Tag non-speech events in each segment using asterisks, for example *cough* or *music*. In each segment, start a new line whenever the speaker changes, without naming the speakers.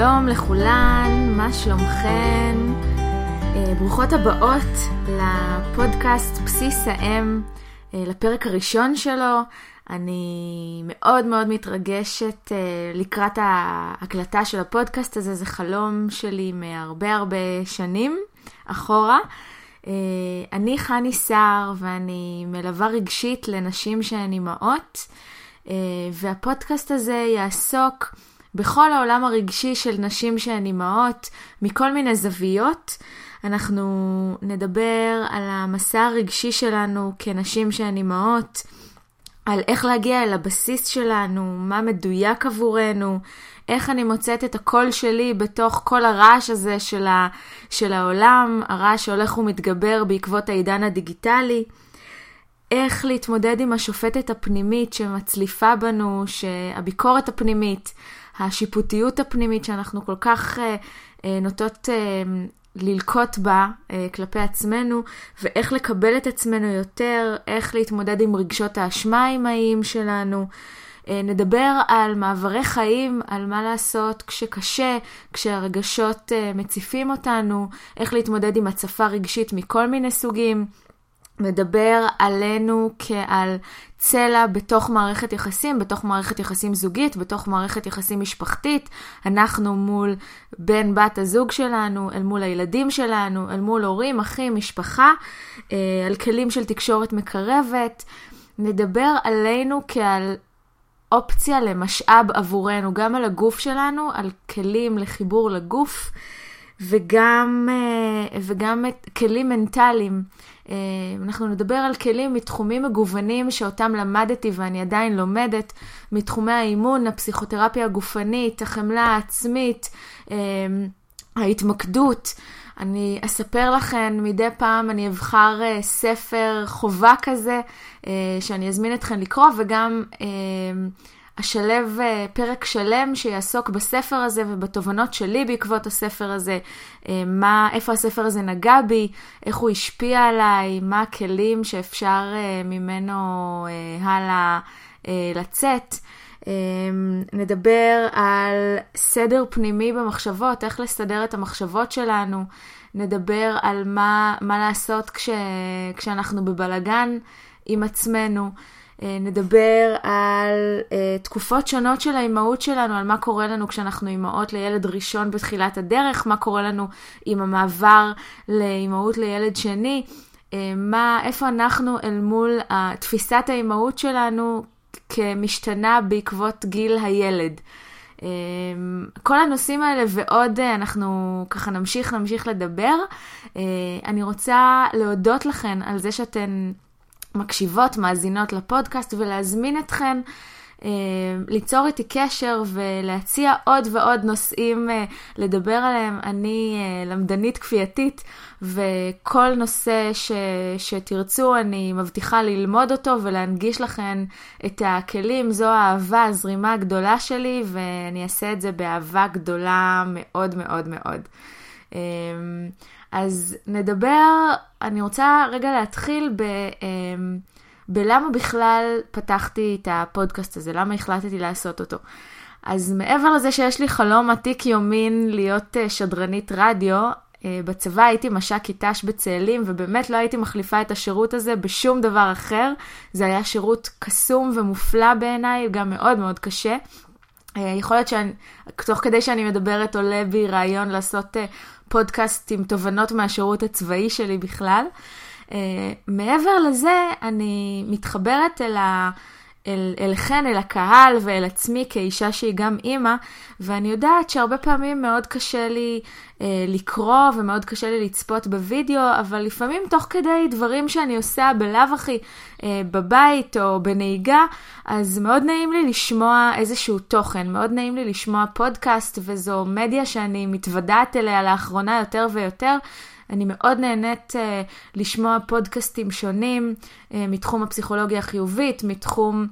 שלום לכולן, מה שלומכן? אה, ברוכות הבאות לפודקאסט בסיס האם, אה, לפרק הראשון שלו. אני מאוד מאוד מתרגשת אה, לקראת ההקלטה של הפודקאסט הזה, זה חלום שלי מהרבה הרבה שנים אחורה. אני חני סער ואני מלווה רגשית לנשים שהן אימהות, והפודקאסט הזה יעסוק בכל העולם הרגשי של נשים שהן אימהות, מכל מיני זוויות. אנחנו נדבר על המסע הרגשי שלנו כנשים שהן אימהות, על איך להגיע אל הבסיס שלנו, מה מדויק עבורנו, איך אני מוצאת את הקול שלי בתוך כל הרעש הזה של, ה, של העולם, הרעש שהולך ומתגבר בעקבות העידן הדיגיטלי. איך להתמודד עם השופטת הפנימית שמצליפה בנו, שהביקורת הפנימית, השיפוטיות הפנימית שאנחנו כל כך אה, אה, נוטות אה, ללקוט בה כלפי עצמנו, ואיך לקבל את עצמנו יותר, איך להתמודד עם רגשות האשמה האימהיים שלנו. נדבר על מעברי חיים, על מה לעשות כשקשה, כשהרגשות מציפים אותנו, איך להתמודד עם הצפה רגשית מכל מיני סוגים. מדבר עלינו כעל צלע בתוך מערכת יחסים, בתוך מערכת יחסים זוגית, בתוך מערכת יחסים משפחתית. אנחנו מול בן בת הזוג שלנו, אל מול הילדים שלנו, אל מול הורים, אחים, משפחה, אה, על כלים של תקשורת מקרבת. נדבר עלינו כעל אופציה למשאב עבורנו, גם על הגוף שלנו, על כלים לחיבור לגוף, וגם, אה, וגם כלים מנטליים. אה, אנחנו נדבר על כלים מתחומים מגוונים שאותם למדתי ואני עדיין לומדת, מתחומי האימון, הפסיכותרפיה הגופנית, החמלה העצמית, אה, ההתמקדות. אני אספר לכם מדי פעם, אני אבחר אה, ספר חובה כזה, שאני אזמין אתכם לקרוא, וגם אשלב אה, פרק שלם שיעסוק בספר הזה ובתובנות שלי בעקבות הספר הזה, אה, מה, איפה הספר הזה נגע בי, איך הוא השפיע עליי, מה הכלים שאפשר אה, ממנו הלאה לצאת. נדבר על סדר פנימי במחשבות, איך לסדר את המחשבות שלנו. נדבר על מה, מה לעשות כש, כשאנחנו בבלגן עם עצמנו. אה, נדבר על uh, תקופות שונות של האימהות שלנו, על מה קורה לנו כשאנחנו אימהות לילד ראשון בתחילת הדרך, מה קורה לנו עם המעבר לאימהות לילד שני, uh, מה, איפה אנחנו אל מול תפיסת האימהות שלנו כמשתנה בעקבות גיל הילד. כל הנושאים האלה ועוד אנחנו ככה נמשיך, נמשיך לדבר. אני רוצה להודות לכן על זה שאתן... מקשיבות, מאזינות לפודקאסט ולהזמין אתכן אה, ליצור איתי קשר ולהציע עוד ועוד נושאים אה, לדבר עליהם. אני אה, למדנית כפייתית וכל נושא ש, שתרצו אני מבטיחה ללמוד אותו ולהנגיש לכן את הכלים. זו האהבה, הזרימה הגדולה שלי ואני אעשה את זה באהבה גדולה מאוד מאוד מאוד. אז נדבר, אני רוצה רגע להתחיל ב... אמ, בלמה בכלל פתחתי את הפודקאסט הזה, למה החלטתי לעשות אותו. אז מעבר לזה שיש לי חלום עתיק יומין להיות אה, שדרנית רדיו, אה, בצבא הייתי מש"קית ת"ש בצאלים, ובאמת לא הייתי מחליפה את השירות הזה בשום דבר אחר. זה היה שירות קסום ומופלא בעיניי, גם מאוד מאוד קשה. אה, יכול להיות שתוך כדי שאני מדברת עולה בי רעיון לעשות פודקאסט עם תובנות מהשירות הצבאי שלי בכלל. Uh, מעבר לזה, אני מתחברת אל ה... אל, אליכן, אל הקהל ואל עצמי כאישה שהיא גם אימא, ואני יודעת שהרבה פעמים מאוד קשה לי אה, לקרוא ומאוד קשה לי לצפות בווידאו, אבל לפעמים תוך כדי דברים שאני עושה בלאו הכי אה, בבית או בנהיגה, אז מאוד נעים לי לשמוע איזשהו תוכן, מאוד נעים לי לשמוע פודקאסט, וזו מדיה שאני מתוודעת אליה לאחרונה יותר ויותר. אני מאוד נהנית uh, לשמוע פודקאסטים שונים uh, מתחום הפסיכולוגיה החיובית, מתחום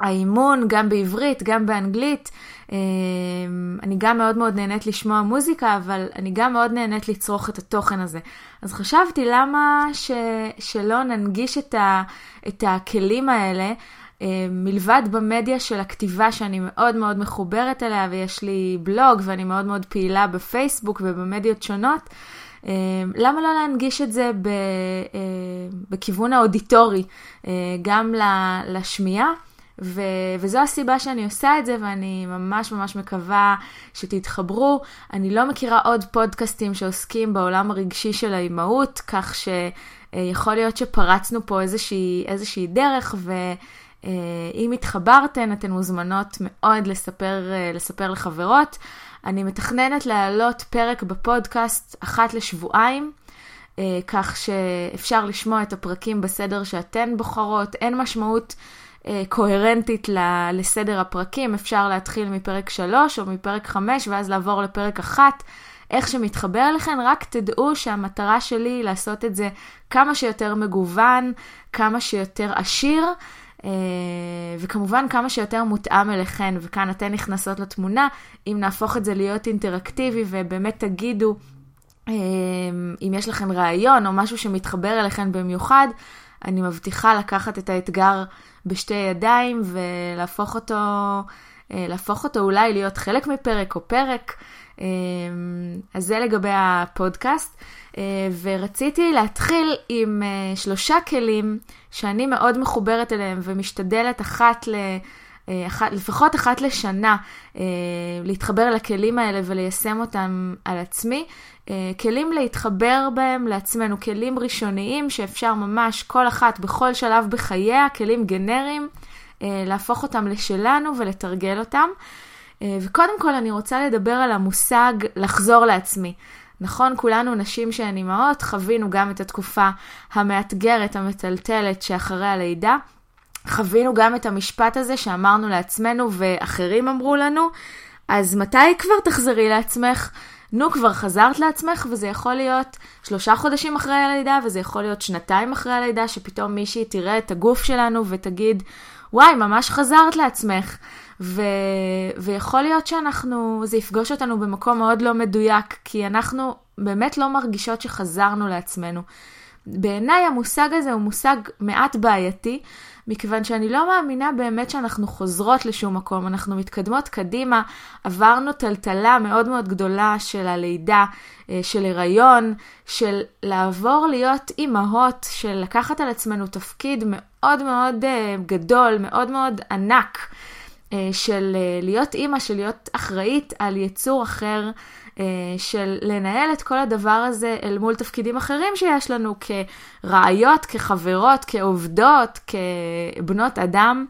האימון, גם בעברית, גם באנגלית. Uh, אני גם מאוד מאוד נהנית לשמוע מוזיקה, אבל אני גם מאוד נהנית לצרוך את התוכן הזה. אז חשבתי למה ש, שלא ננגיש את, ה, את הכלים האלה. מלבד במדיה של הכתיבה שאני מאוד מאוד מחוברת אליה ויש לי בלוג ואני מאוד מאוד פעילה בפייסבוק ובמדיות שונות, למה לא להנגיש את זה בכיוון האודיטורי, גם לשמיעה? ו- וזו הסיבה שאני עושה את זה, ואני ממש ממש מקווה שתתחברו. אני לא מכירה עוד פודקאסטים שעוסקים בעולם הרגשי של האימהות, כך שיכול להיות שפרצנו פה איזושהי, איזושהי דרך, ואם התחברתן, אתן מוזמנות מאוד לספר, לספר לחברות. אני מתכננת להעלות פרק בפודקאסט אחת לשבועיים. כך שאפשר לשמוע את הפרקים בסדר שאתן בוחרות, אין משמעות אה, קוהרנטית לסדר הפרקים, אפשר להתחיל מפרק 3 או מפרק 5 ואז לעבור לפרק 1. איך שמתחבר לכן, רק תדעו שהמטרה שלי היא לעשות את זה כמה שיותר מגוון, כמה שיותר עשיר, אה, וכמובן כמה שיותר מותאם אליכן, וכאן אתן נכנסות לתמונה, אם נהפוך את זה להיות אינטראקטיבי ובאמת תגידו אה, אם יש לכם רעיון או משהו שמתחבר אליכן במיוחד, אני מבטיחה לקחת את האתגר בשתי ידיים ולהפוך אותו, אה, להפוך אותו אולי להיות חלק מפרק או פרק. אה, אז זה לגבי הפודקאסט. אה, ורציתי להתחיל עם שלושה כלים שאני מאוד מחוברת אליהם ומשתדלת אחת ל... אחת, לפחות אחת לשנה להתחבר לכלים האלה וליישם אותם על עצמי. כלים להתחבר בהם לעצמנו, כלים ראשוניים שאפשר ממש כל אחת בכל שלב בחייה, כלים גנריים, להפוך אותם לשלנו ולתרגל אותם. וקודם כל אני רוצה לדבר על המושג לחזור לעצמי. נכון, כולנו נשים שהן אימהות, חווינו גם את התקופה המאתגרת, המטלטלת שאחרי הלידה. חווינו גם את המשפט הזה שאמרנו לעצמנו ואחרים אמרו לנו, אז מתי כבר תחזרי לעצמך? נו, כבר חזרת לעצמך, וזה יכול להיות שלושה חודשים אחרי הלידה, וזה יכול להיות שנתיים אחרי הלידה, שפתאום מישהי תראה את הגוף שלנו ותגיד, וואי, ממש חזרת לעצמך. ו... ויכול להיות שאנחנו, זה יפגוש אותנו במקום מאוד לא מדויק, כי אנחנו באמת לא מרגישות שחזרנו לעצמנו. בעיניי המושג הזה הוא מושג מעט בעייתי, מכיוון שאני לא מאמינה באמת שאנחנו חוזרות לשום מקום, אנחנו מתקדמות קדימה, עברנו טלטלה מאוד מאוד גדולה של הלידה, אה, של הריון, של לעבור להיות אימהות, של לקחת על עצמנו תפקיד מאוד מאוד אה, גדול, מאוד מאוד ענק. אה, של להיות אימא, של להיות אחראית על יצור אחר, של לנהל את כל הדבר הזה אל מול תפקידים אחרים שיש לנו כרעיות, כחברות, כעובדות, כבנות אדם,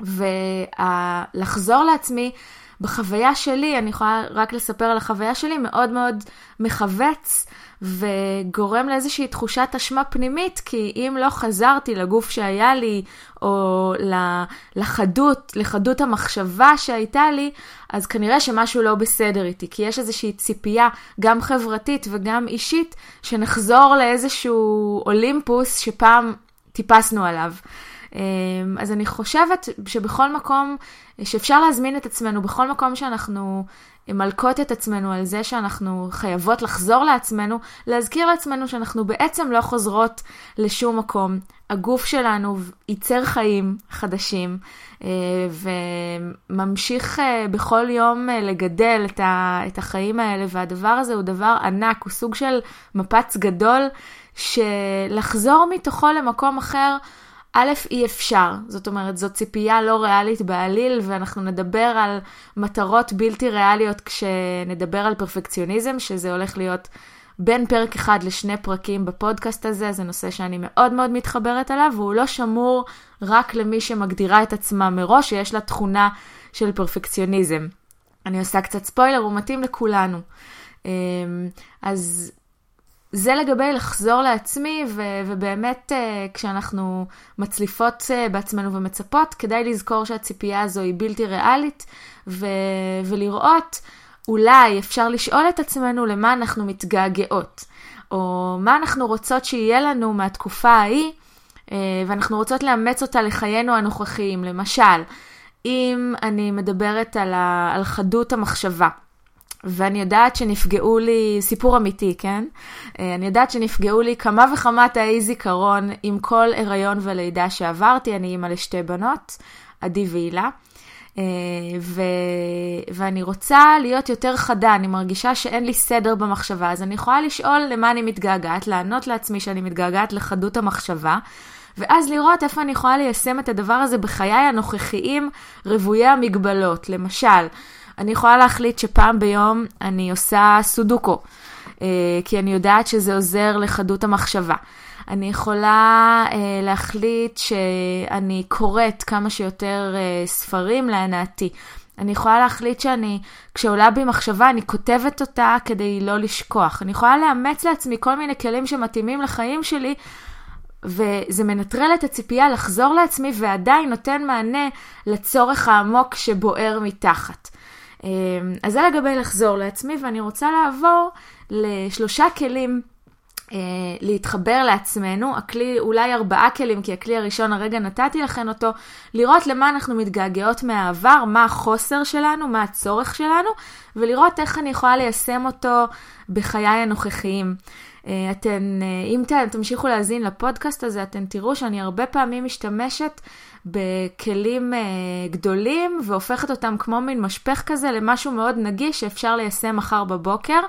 ולחזור לעצמי בחוויה שלי, אני יכולה רק לספר על החוויה שלי, מאוד מאוד מכווץ וגורם לאיזושהי תחושת אשמה פנימית, כי אם לא חזרתי לגוף שהיה לי, או לחדות, לחדות המחשבה שהייתה לי, אז כנראה שמשהו לא בסדר איתי, כי יש איזושהי ציפייה, גם חברתית וגם אישית, שנחזור לאיזשהו אולימפוס שפעם טיפסנו עליו. אמ, אז אני חושבת שבכל מקום, שאפשר להזמין את עצמנו, בכל מקום שאנחנו מלקות את עצמנו על זה שאנחנו חייבות לחזור לעצמנו, להזכיר לעצמנו שאנחנו בעצם לא חוזרות לשום מקום. הגוף שלנו ייצר חיים חדשים אה, וממשיך אה, בכל יום אה, לגדל את החיים האלה, והדבר הזה הוא דבר ענק, הוא סוג של מפץ גדול, שלחזור מתוכו למקום אחר, א', אי אפשר. זאת אומרת, זו ציפייה לא ריאלית בעליל, ואנחנו נדבר על מטרות בלתי ריאליות כשנדבר על פרפקציוניזם, שזה הולך להיות בין פרק אחד לשני פרקים בפודקאסט הזה, זה נושא שאני מאוד מאוד מתחברת אליו, והוא לא שמור רק למי שמגדירה את עצמה מראש, שיש לה תכונה של פרפקציוניזם. אני עושה קצת ספוילר, הוא מתאים לכולנו. אמ, אז זה לגבי לחזור לעצמי, ו- ובאמת uh, כשאנחנו מצליפות uh, בעצמנו ומצפות, כדאי לזכור שהציפייה הזו היא בלתי ריאלית, ו- ולראות, אולי אפשר לשאול את עצמנו למה אנחנו מתגעגעות, או מה אנחנו רוצות שיהיה לנו מהתקופה ההיא, uh, ואנחנו רוצות לאמץ אותה לחיינו הנוכחיים. למשל, אם אני מדברת על, ה- על חדות המחשבה. ואני יודעת שנפגעו לי, סיפור אמיתי, כן? אה, אני יודעת שנפגעו לי כמה וכמה תאי זיכרון עם כל הריון ולידה שעברתי. אני אימא לשתי בנות, עדי והילה. אה, ו... ואני רוצה להיות יותר חדה, אני מרגישה שאין לי סדר במחשבה, אז אני יכולה לשאול למה אני מתגעגעת, לענות לעצמי שאני מתגעגעת לחדות המחשבה, ואז לראות איפה אני יכולה ליישם את הדבר הזה בחיי הנוכחיים רוויי המגבלות. למשל, אני יכולה להחליט שפעם ביום אני עושה סודוקו, אה, כי אני יודעת שזה עוזר לחדות המחשבה. אני יכולה אה, להחליט שאני קוראת כמה שיותר אה, ספרים להנאתי. אני יכולה להחליט שאני, כשעולה בי מחשבה, אני כותבת אותה כדי לא לשכוח. אני יכולה לאמץ לעצמי כל מיני כלים שמתאימים לחיים שלי, וזה מנטרל את הציפייה לחזור לעצמי ועדיין נותן מענה לצורך העמוק שבוער מתחת. אה, אז זה לגבי לחזור לעצמי, ואני רוצה לעבור לשלושה כלים להתחבר לעצמנו, הכלי, אולי ארבעה כלים, כי הכלי הראשון הרגע נתתי לכם אותו, לראות למה אנחנו מתגעגעות מהעבר, מה החוסר שלנו, מה הצורך שלנו, ולראות איך אני יכולה ליישם אותו בחיי הנוכחיים. אה, אתן, אה, אם תמשיכו להאזין לפודקאסט הזה, אתן תראו שאני הרבה פעמים משתמשת בכלים גדולים והופכת אותם כמו מין משפך כזה למשהו מאוד נגיש שאפשר ליישם מחר בבוקר.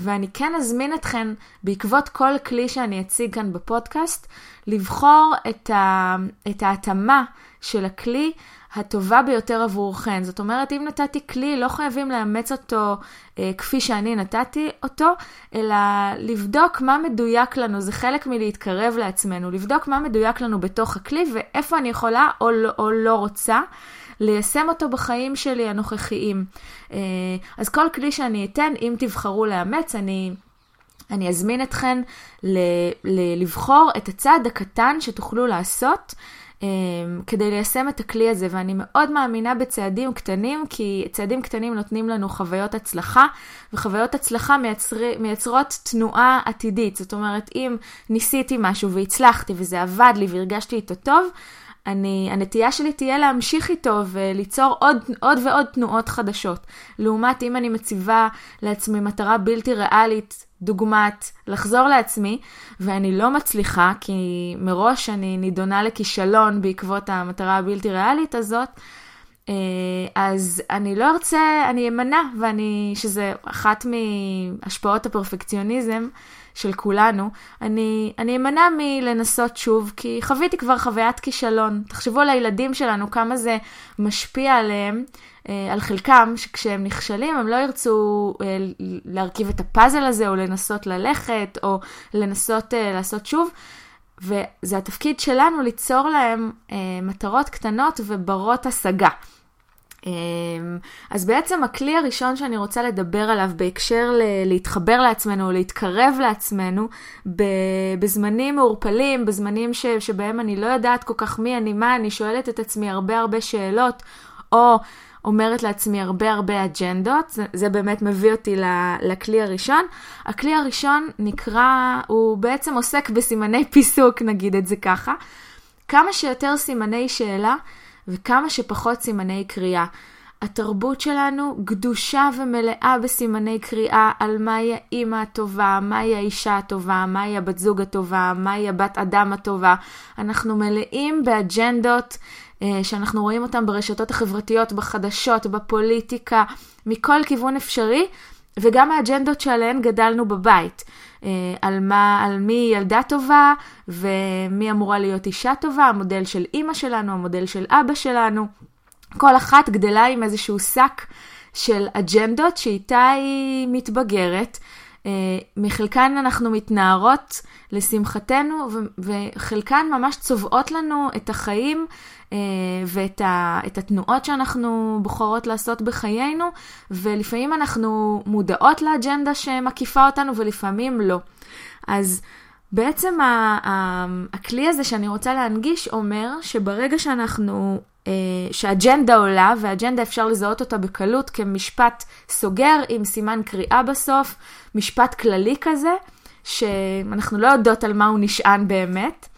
ואני כן אזמין אתכן, בעקבות כל כלי שאני אציג כאן בפודקאסט, לבחור את, ה, את ההתאמה של הכלי הטובה ביותר עבורכן. זאת אומרת, אם נתתי כלי, לא חייבים לאמץ אותו אה, כפי שאני נתתי אותו, אלא לבדוק מה מדויק לנו, זה חלק מלהתקרב לעצמנו, לבדוק מה מדויק לנו בתוך הכלי ואיפה אני יכולה או לא, או לא רוצה. ליישם אותו בחיים שלי הנוכחיים. אה, אז כל כלי שאני אתן, אם תבחרו לאמץ, אני... אני אזמין אתכן ל- ל- לבחור את הצעד הקטן שתוכלו לעשות um, כדי ליישם את הכלי הזה, ואני מאוד מאמינה בצעדים קטנים, כי צעדים קטנים נותנים לנו חוויות הצלחה, וחוויות הצלחה מייצר, מייצרות תנועה עתידית. זאת אומרת, אם ניסיתי משהו והצלחתי וזה עבד לי והרגשתי איתו טוב, אני, הנטייה שלי תהיה להמשיך איתו וליצור עוד, עוד ועוד תנועות חדשות. לעומת אם אני מציבה לעצמי מטרה בלתי ריאלית, דוגמת לחזור לעצמי, ואני לא מצליחה, כי מראש אני נידונה לכישלון בעקבות המטרה הבלתי ריאלית הזאת, אה, אז אני לא ארצה, אני אמנע, ואני, שזה אחת מהשפעות הפרפקציוניזם, של כולנו, אני, אני אמנע מלנסות שוב, כי חוויתי כבר חוויית כישלון. תחשבו על הילדים שלנו, כמה זה משפיע עליהם, אה, על חלקם, שכשהם נכשלים הם לא ירצו אה, להרכיב את הפאזל הזה, או לנסות ללכת, או לנסות אה, לעשות שוב. וזה התפקיד שלנו ליצור להם אה, מטרות קטנות וברות השגה. אמ, אז בעצם הכלי הראשון שאני רוצה לדבר עליו בהקשר ל- להתחבר לעצמנו להתקרב לעצמנו בזמנים מעורפלים, בזמנים ש- שבהם אני לא יודעת כל כך מי אני, מה אני, שואלת את עצמי הרבה הרבה שאלות, או אומרת לעצמי הרבה הרבה אג'נדות, זה, זה באמת מביא אותי לכלי הראשון. הכלי הראשון נקרא, הוא בעצם עוסק בסימני *laughs* פיסוק, נגיד את זה ככה. כמה שיותר סימני שאלה. וכמה שפחות סימני קריאה. התרבות שלנו גדושה ומלאה בסימני קריאה על מהי האימא הטובה, מהי האישה הטובה, מהי הבת זוג הטובה, מהי הבת אדם הטובה. אנחנו מלאים באג'נדות אה, שאנחנו רואים אותן ברשתות החברתיות, בחדשות, בפוליטיקה, מכל כיוון אפשרי, וגם האג'נדות שעליהן גדלנו בבית. אה, על, מה, על מי ילדה טובה ומי אמורה להיות אישה טובה, המודל של אימא שלנו, המודל של אבא שלנו. כל אחת גדלה עם איזשהו שק של אג'נדות שאיתה היא מתבגרת. אה, מחלקן אנחנו מתנערות לשמחתנו, וחלקן ממש צובעות לנו את החיים אה, ואת את התנועות שאנחנו בוחרות לעשות בחיינו, ולפעמים אנחנו מודעות לאג'נדה שמקיפה אותנו ולפעמים לא. אז בעצם הכלי הזה שאני רוצה להנגיש אומר שברגע שאנחנו, שאג'נדה עולה, ואג'נדה אפשר לזהות אותה בקלות כמשפט סוגר עם סימן קריאה בסוף, משפט כללי כזה, שאנחנו לא יודעות על מה הוא נשען באמת.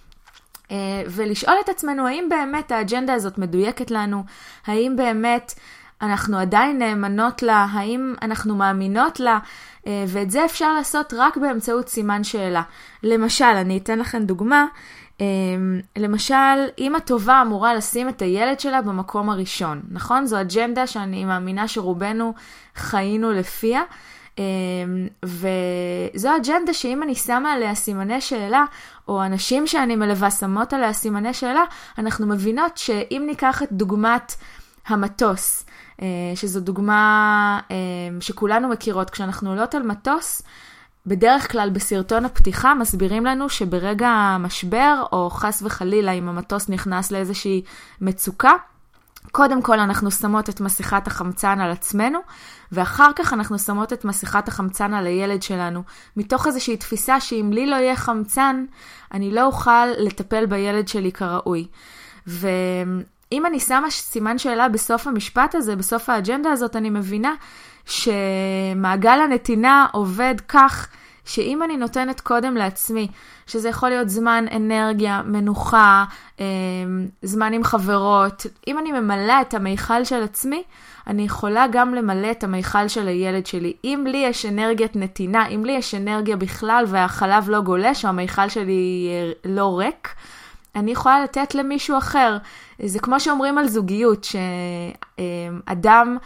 אה, ולשאול את עצמנו האם באמת האג'נדה הזאת מדויקת לנו, האם באמת אנחנו עדיין נאמנות לה, האם אנחנו מאמינות לה, אה, ואת זה אפשר לעשות רק באמצעות סימן שאלה. למשל, אני אתן לכם דוגמה, אה, למשל, אימא טובה אמורה לשים את הילד שלה במקום הראשון, נכון? זו אג'נדה שאני מאמינה שרובנו חיינו לפיה. אמ, וזו אג'נדה שאם אני שמה עליה סימני שאלה, או אנשים שאני מלווה שמות עליה סימני שאלה, אנחנו מבינות שאם ניקח את דוגמת המטוס, אה, שזו דוגמה אמ, שכולנו מכירות, כשאנחנו עולות על מטוס, בדרך כלל בסרטון הפתיחה מסבירים לנו שברגע המשבר, או חס וחלילה אם המטוס נכנס לאיזושהי מצוקה, קודם כל אנחנו שמות את מסכת החמצן על עצמנו, ואחר כך אנחנו שמות את מסכת החמצן על הילד שלנו, מתוך איזושהי תפיסה שאם לי לא יהיה חמצן, אני לא אוכל לטפל בילד שלי כראוי. ואם אני שמה סימן שאלה בסוף המשפט הזה, בסוף האג'נדה הזאת, אני מבינה שמעגל הנתינה עובד כך שאם אני נותנת קודם לעצמי, שזה יכול להיות זמן אנרגיה, מנוחה, אמ, זמן עם חברות, אם אני ממלאה את המיכל של עצמי, אני יכולה גם למלא את המיכל של הילד שלי. אם לי יש אנרגיית נתינה, אם לי יש אנרגיה בכלל והחלב לא גולש, או המיכל שלי אה, לא ריק, אני יכולה לתת למישהו אחר. זה כמו שאומרים על זוגיות, שאדם...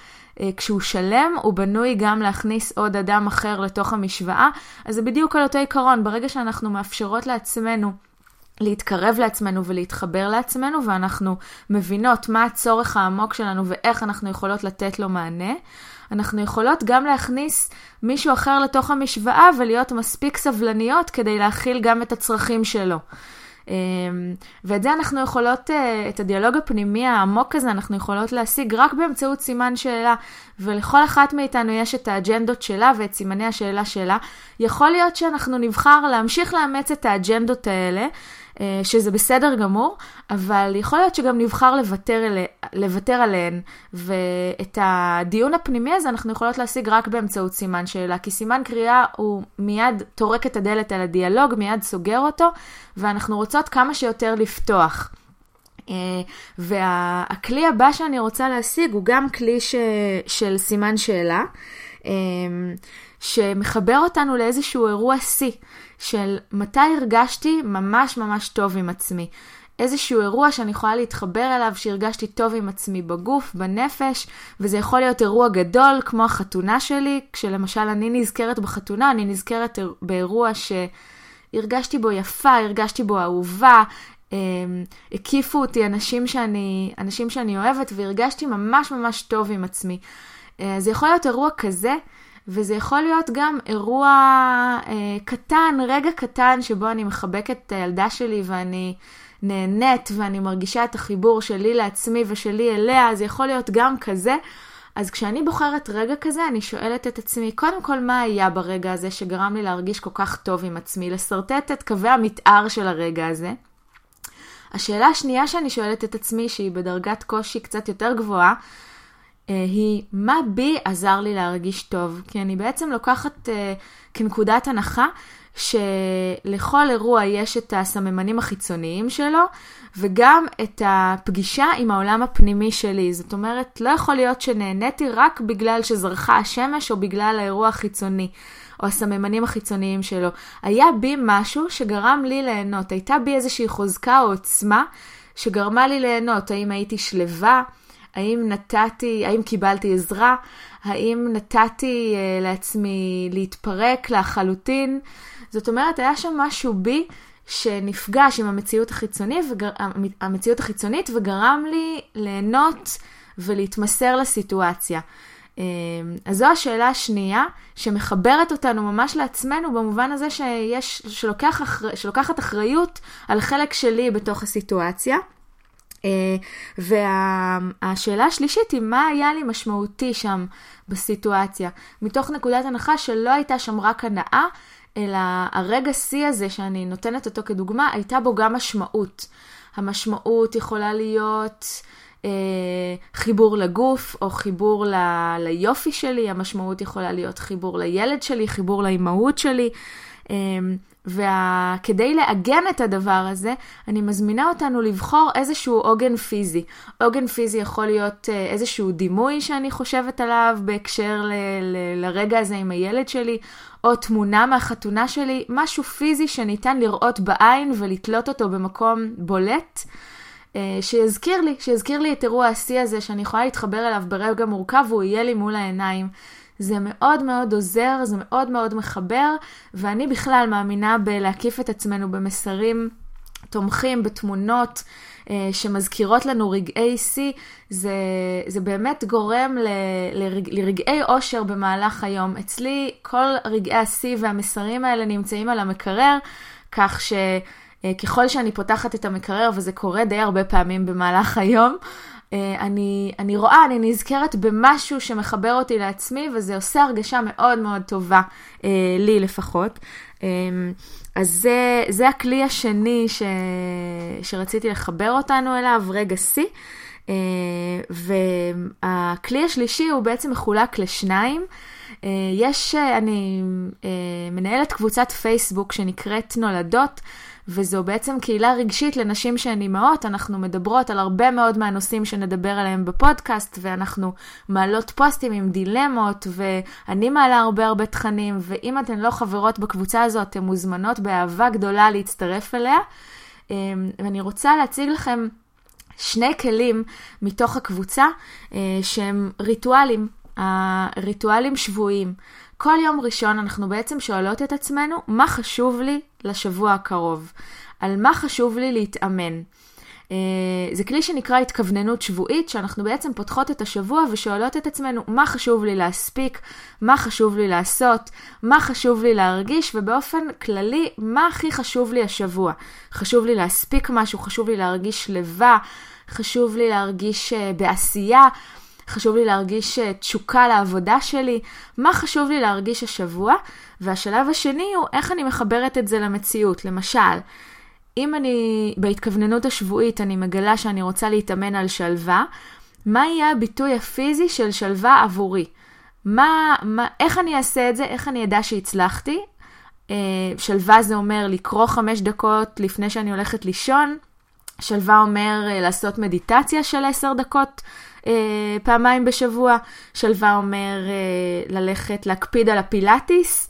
אה, כשהוא שלם, הוא בנוי גם להכניס עוד אדם אחר לתוך המשוואה. אז זה בדיוק על אותו עיקרון, ברגע שאנחנו מאפשרות לעצמנו להתקרב לעצמנו ולהתחבר לעצמנו, ואנחנו מבינות מה הצורך העמוק שלנו ואיך אנחנו יכולות לתת לו מענה, אנחנו יכולות גם להכניס מישהו אחר לתוך המשוואה ולהיות מספיק סבלניות כדי להכיל גם את הצרכים שלו. אמ, ואת זה אנחנו יכולות, אה, את הדיאלוג הפנימי העמוק הזה, אנחנו יכולות להשיג רק באמצעות סימן שאלה, ולכל אחת מאיתנו יש את האג'נדות שלה ואת סימני השאלה שלה. יכול להיות שאנחנו נבחר להמשיך לאמץ את האג'נדות האלה. אה, שזה בסדר גמור, אבל יכול להיות שגם נבחר לוותר, לוותר עליהן, ואת הדיון הפנימי הזה אנחנו יכולות להשיג רק באמצעות סימן שאלה, כי סימן קריאה הוא מיד טורק את הדלת על הדיאלוג, מיד סוגר אותו, ואנחנו רוצות כמה שיותר לפתוח. Uh, והכלי הבא שאני רוצה להשיג הוא גם כלי ש... של סימן שאלה, uh, שמחבר אותנו לאיזשהו אירוע שיא. של מתי הרגשתי ממש ממש טוב עם עצמי. איזשהו אירוע שאני יכולה להתחבר אליו, שהרגשתי טוב עם עצמי בגוף, בנפש, וזה יכול להיות אירוע גדול כמו החתונה שלי, כשלמשל אני נזכרת בחתונה, אני נזכרת באירוע שהרגשתי בו יפה, הרגשתי בו אהובה, אמ, הקיפו אותי אנשים שאני, אנשים שאני אוהבת, והרגשתי ממש ממש טוב עם עצמי. אה, זה יכול להיות אירוע כזה, וזה יכול להיות גם אירוע אה, קטן, רגע קטן, שבו אני מחבקת את הילדה שלי ואני נהנית ואני מרגישה את החיבור שלי לעצמי ושלי אליה, זה יכול להיות גם כזה. אז כשאני בוחרת רגע כזה, אני שואלת את עצמי, קודם כל, מה היה ברגע הזה שגרם לי להרגיש כל כך טוב עם עצמי? לשרטט את קווי המתאר של הרגע הזה. השאלה השנייה שאני שואלת את עצמי, שהיא בדרגת קושי קצת יותר גבוהה, היא מה בי עזר לי להרגיש טוב. כי אני בעצם לוקחת uh, כנקודת הנחה שלכל אירוע יש את הסממנים החיצוניים שלו, וגם את הפגישה עם העולם הפנימי שלי. זאת אומרת, לא יכול להיות שנהניתי רק בגלל שזרחה השמש או בגלל האירוע החיצוני. או הסממנים החיצוניים שלו. היה בי משהו שגרם לי ליהנות, הייתה בי איזושהי חוזקה או עוצמה שגרמה לי ליהנות. האם הייתי שלווה? האם נתתי, האם קיבלתי עזרה? האם נתתי uh, לעצמי להתפרק לחלוטין? זאת אומרת, היה שם משהו בי שנפגש עם המציאות, החיצונית, וגר... המציאות החיצונית וגרם לי ליהנות ולהתמסר לסיטואציה. אה, אז זו השאלה השנייה שמחברת אותנו ממש לעצמנו במובן הזה שיש, שלוקח אחר, שלוקחת אחריות על חלק שלי בתוך הסיטואציה. אה, והשאלה השלישית היא מה היה לי משמעותי שם בסיטואציה, מתוך נקודת הנחה שלא הייתה שם רק הנאה, אלא הרגע שיא הזה שאני נותנת אותו כדוגמה, הייתה בו גם משמעות. המשמעות יכולה להיות אה, חיבור לגוף או חיבור ל, ליופי שלי, המשמעות יכולה להיות חיבור לילד שלי, חיבור לאימהות שלי. אה, וכדי לעגן את הדבר הזה, אני מזמינה אותנו לבחור איזשהו עוגן פיזי. עוגן פיזי יכול להיות אה, איזשהו דימוי שאני חושבת עליו בהקשר ל- ל- לרגע הזה עם הילד שלי, או תמונה מהחתונה שלי, משהו פיזי שניתן לראות בעין ולתלות אותו במקום בולט. אה, שיזכיר לי, שיזכיר לי את אירוע השיא הזה, שאני יכולה להתחבר אליו ברגע מורכב והוא יהיה לי מול העיניים. זה מאוד מאוד עוזר, זה מאוד מאוד מחבר, ואני בכלל מאמינה בלהקיף את עצמנו במסרים תומכים, בתמונות. אה, שמזכירות לנו רגעי שיא, זה, זה באמת גורם ל, לרג, לרגעי אושר במהלך היום. אצלי כל רגעי השיא והמסרים האלה נמצאים על המקרר, כך שככל שאני פותחת את המקרר, וזה קורה די הרבה פעמים במהלך היום, אה, אני, אני רואה, אני נזכרת במשהו שמחבר אותי לעצמי, וזה עושה הרגשה מאוד מאוד טובה, אה, לי לפחות. אה, אז זה, זה הכלי השני ש, שרציתי לחבר אותנו אליו, רגע שיא. והכלי השלישי הוא בעצם מחולק לשניים. יש, אני מנהלת קבוצת פייסבוק שנקראת נולדות. וזו בעצם קהילה רגשית לנשים שהן אימהות. אנחנו מדברות על הרבה מאוד מהנושאים שנדבר עליהם בפודקאסט, ואנחנו מעלות פוסטים עם דילמות, ואני מעלה הרבה הרבה תכנים, ואם אתן לא חברות בקבוצה הזו, אתן מוזמנות באהבה גדולה להצטרף אליה. אמ, ואני רוצה להציג לכם שני כלים מתוך הקבוצה אה, שהם ריטואלים, ריטואלים שבועיים. כל יום ראשון אנחנו בעצם שואלות את עצמנו, מה חשוב לי לשבוע הקרוב? על מה חשוב לי להתאמן? Uh, זה כלי שנקרא התכווננות שבועית, שאנחנו בעצם פותחות את השבוע ושואלות את עצמנו מה חשוב לי להספיק, מה חשוב לי לעשות, מה חשוב לי להרגיש, ובאופן כללי, מה הכי חשוב לי השבוע. חשוב לי להספיק משהו, חשוב לי להרגיש שלווה, חשוב לי להרגיש uh, בעשייה. חשוב לי להרגיש אה, תשוקה לעבודה שלי, מה חשוב לי להרגיש השבוע, והשלב השני הוא איך אני מחברת את זה למציאות. למשל, אם אני בהתכווננות השבועית אני מגלה שאני רוצה להתאמן על שלווה, מה יהיה הביטוי הפיזי של שלווה עבורי? מה, מה, איך אני אעשה את זה? איך אני אדע שהצלחתי? אה, שלווה זה אומר לקרוא חמש דקות לפני שאני הולכת לישון. שלווה אומר אה, לעשות מדיטציה של עשר דקות אה, פעמיים בשבוע. שלווה אומר אה, ללכת, להקפיד על הפילאטיס.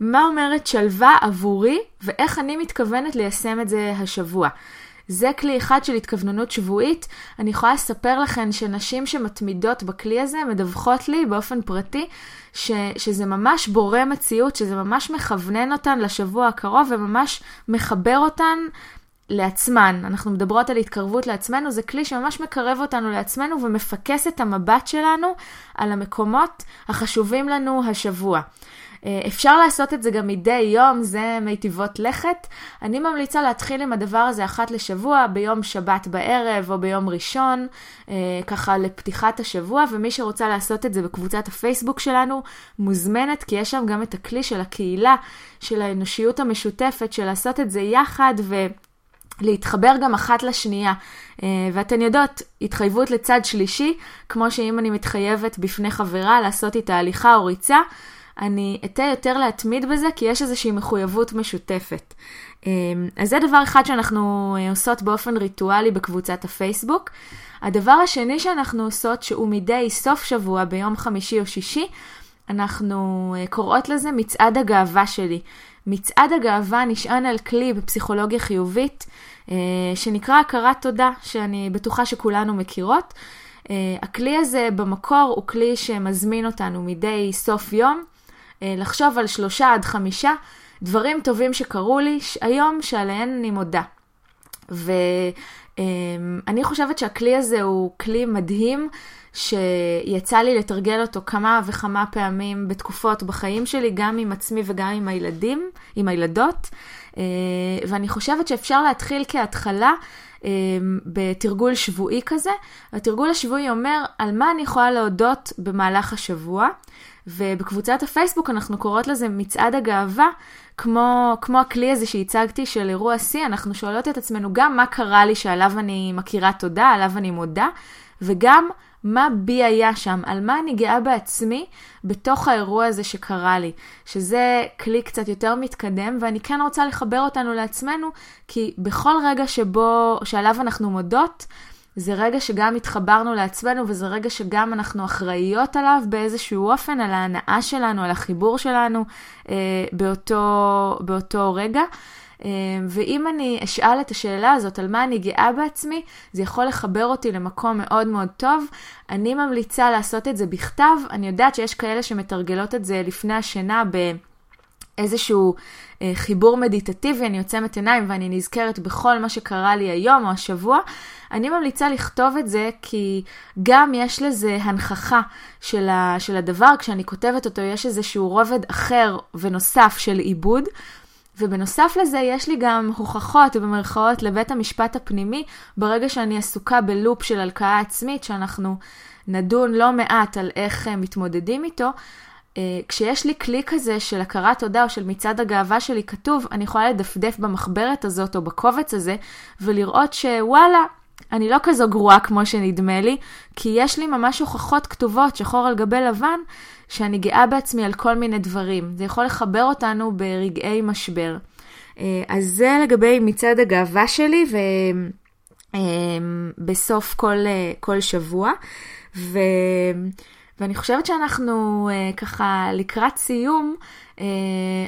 מה אומרת שלווה עבורי ואיך אני מתכוונת ליישם את זה השבוע. זה כלי אחד של התכווננות שבועית. אני יכולה לספר לכם שנשים שמתמידות בכלי הזה מדווחות לי באופן פרטי ש, שזה ממש בורא מציאות, שזה ממש מכוונן אותן לשבוע הקרוב וממש מחבר אותן לעצמן. אנחנו מדברות על התקרבות לעצמנו, זה כלי שממש מקרב אותנו לעצמנו ומפקס את המבט שלנו על המקומות החשובים לנו השבוע. אה, אפשר לעשות את זה גם מדי יום, זה מיטיבות לכת. אני ממליצה להתחיל עם הדבר הזה אחת לשבוע, ביום שבת בערב או ביום ראשון, אה, ככה לפתיחת השבוע, ומי שרוצה לעשות את זה בקבוצת הפייסבוק שלנו, מוזמנת, כי יש שם גם את הכלי של הקהילה, של האנושיות המשותפת, של לעשות את זה יחד ו... להתחבר גם אחת לשנייה. אה, ואתן יודעות, התחייבות לצד שלישי, כמו שאם אני מתחייבת בפני חברה לעשות איתה הליכה או ריצה, אני אתן יותר להתמיד בזה, כי יש איזושהי מחויבות משותפת. אה, אז זה דבר אחד שאנחנו אה, עושות באופן ריטואלי בקבוצת הפייסבוק. הדבר השני שאנחנו עושות, שהוא מדי סוף שבוע, ביום חמישי או שישי, אנחנו קוראות לזה מצעד הגאווה שלי. מצעד הגאווה נשען על כלי בפסיכולוגיה חיובית, אה, שנקרא הכרת תודה, שאני בטוחה שכולנו מכירות. אה, הכלי הזה במקור הוא כלי שמזמין אותנו מדי סוף יום אה, לחשוב על שלושה עד חמישה דברים טובים שקרו לי היום שעליהם אני מודה. ואני חושבת שהכלי הזה הוא כלי מדהים שיצא לי לתרגל אותו כמה וכמה פעמים בתקופות בחיים שלי, גם עם עצמי וגם עם הילדים, עם הילדות. אה, ואני חושבת שאפשר להתחיל כהתחלה אה, בתרגול שבועי כזה. התרגול השבועי אומר על מה אני יכולה להודות במהלך השבוע. ובקבוצת הפייסבוק אנחנו קוראות לזה מצעד הגאווה, כמו, כמו הכלי הזה שהצגתי של אירוע שיא, אנחנו שואלות את עצמנו גם מה קרה לי שעליו אני מכירה תודה, עליו אני מודה, וגם מה בי היה שם, על מה אני גאה בעצמי בתוך האירוע הזה שקרה לי. שזה כלי קצת יותר מתקדם, ואני כן רוצה לחבר אותנו לעצמנו, כי בכל רגע שבו, שעליו אנחנו מודות, זה רגע שגם התחברנו לעצמנו, וזה רגע שגם אנחנו אחראיות עליו באיזשהו אופן, על ההנאה שלנו, על החיבור שלנו אה, באותו, באותו רגע. אה, ואם אני אשאל את השאלה הזאת על מה אני גאה בעצמי, זה יכול לחבר אותי למקום מאוד מאוד טוב. אני ממליצה לעשות את זה בכתב. אני יודעת שיש כאלה שמתרגלות את זה לפני השינה ב... איזשהו אה, חיבור מדיטטיבי, אני עוצמת עיניים ואני נזכרת בכל מה שקרה לי היום או השבוע, אני ממליצה לכתוב את זה כי גם יש לזה הנכחה של, ה, של הדבר, כשאני כותבת אותו יש איזשהו רובד אחר ונוסף של עיבוד. ובנוסף לזה, יש לי גם הוכחות במרכאות לבית המשפט הפנימי, ברגע שאני עסוקה בלופ של הלקאה עצמית, שאנחנו נדון לא מעט על איך אה, מתמודדים איתו. אה, כשיש לי כלי כזה של הכרת תודה או של מצעד הגאווה שלי כתוב, אני יכולה לדפדף במחברת הזאת או בקובץ הזה, ולראות שוואלה, אני לא כזו גרועה כמו שנדמה לי, כי יש לי ממש הוכחות כתובות, שחור על גבי לבן, שאני גאה בעצמי על כל מיני דברים. זה יכול לחבר אותנו ברגעי משבר. אה, אז זה לגבי מצעד הגאווה שלי, ובסוף אה, כל, כל שבוע. ו... ואני חושבת שאנחנו ככה לקראת סיום, אה,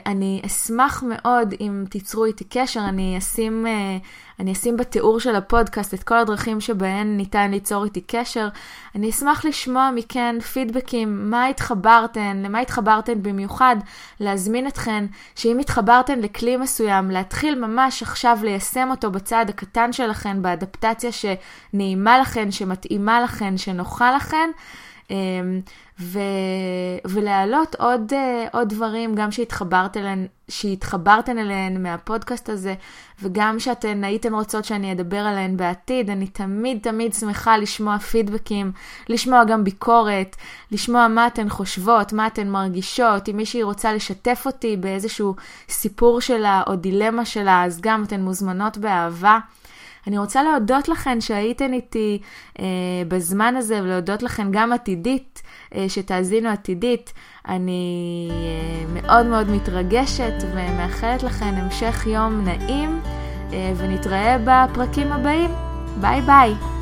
אני אשמח מאוד אם תיצרו איתי קשר, אני אשים, אה, אני אשים בתיאור של הפודקאסט את כל הדרכים שבהן ניתן ליצור איתי קשר. אני אשמח לשמוע מכן פידבקים, מה התחברתן, למה התחברתן במיוחד, להזמין אתכן, שאם התחברתן לכלי מסוים, להתחיל ממש עכשיו ליישם אותו בצעד הקטן שלכן, באדפטציה שנעימה לכן, שמתאימה לכן, שנוחה לכן. אמ, ו... ולהעלות עוד, אה, עוד דברים, גם שהתחברתן אליהן, שהתחברתן אליהן מהפודקאסט הזה, וגם שאתן הייתן רוצות שאני אדבר עליהן בעתיד. אני תמיד תמיד שמחה לשמוע פידבקים, לשמוע גם ביקורת, לשמוע מה אתן חושבות, מה אתן מרגישות. אם מישהי רוצה לשתף אותי באיזשהו סיפור שלה או דילמה שלה, אז גם אתן מוזמנות באהבה. אני רוצה להודות לכן שהייתן איתי אה, בזמן הזה, ולהודות לכן גם עתידית, אה, שתאזינו עתידית. אני אה, מאוד מאוד מתרגשת ומאחלת לכן המשך יום נעים, אה, ונתראה בפרקים הבאים. ביי ביי.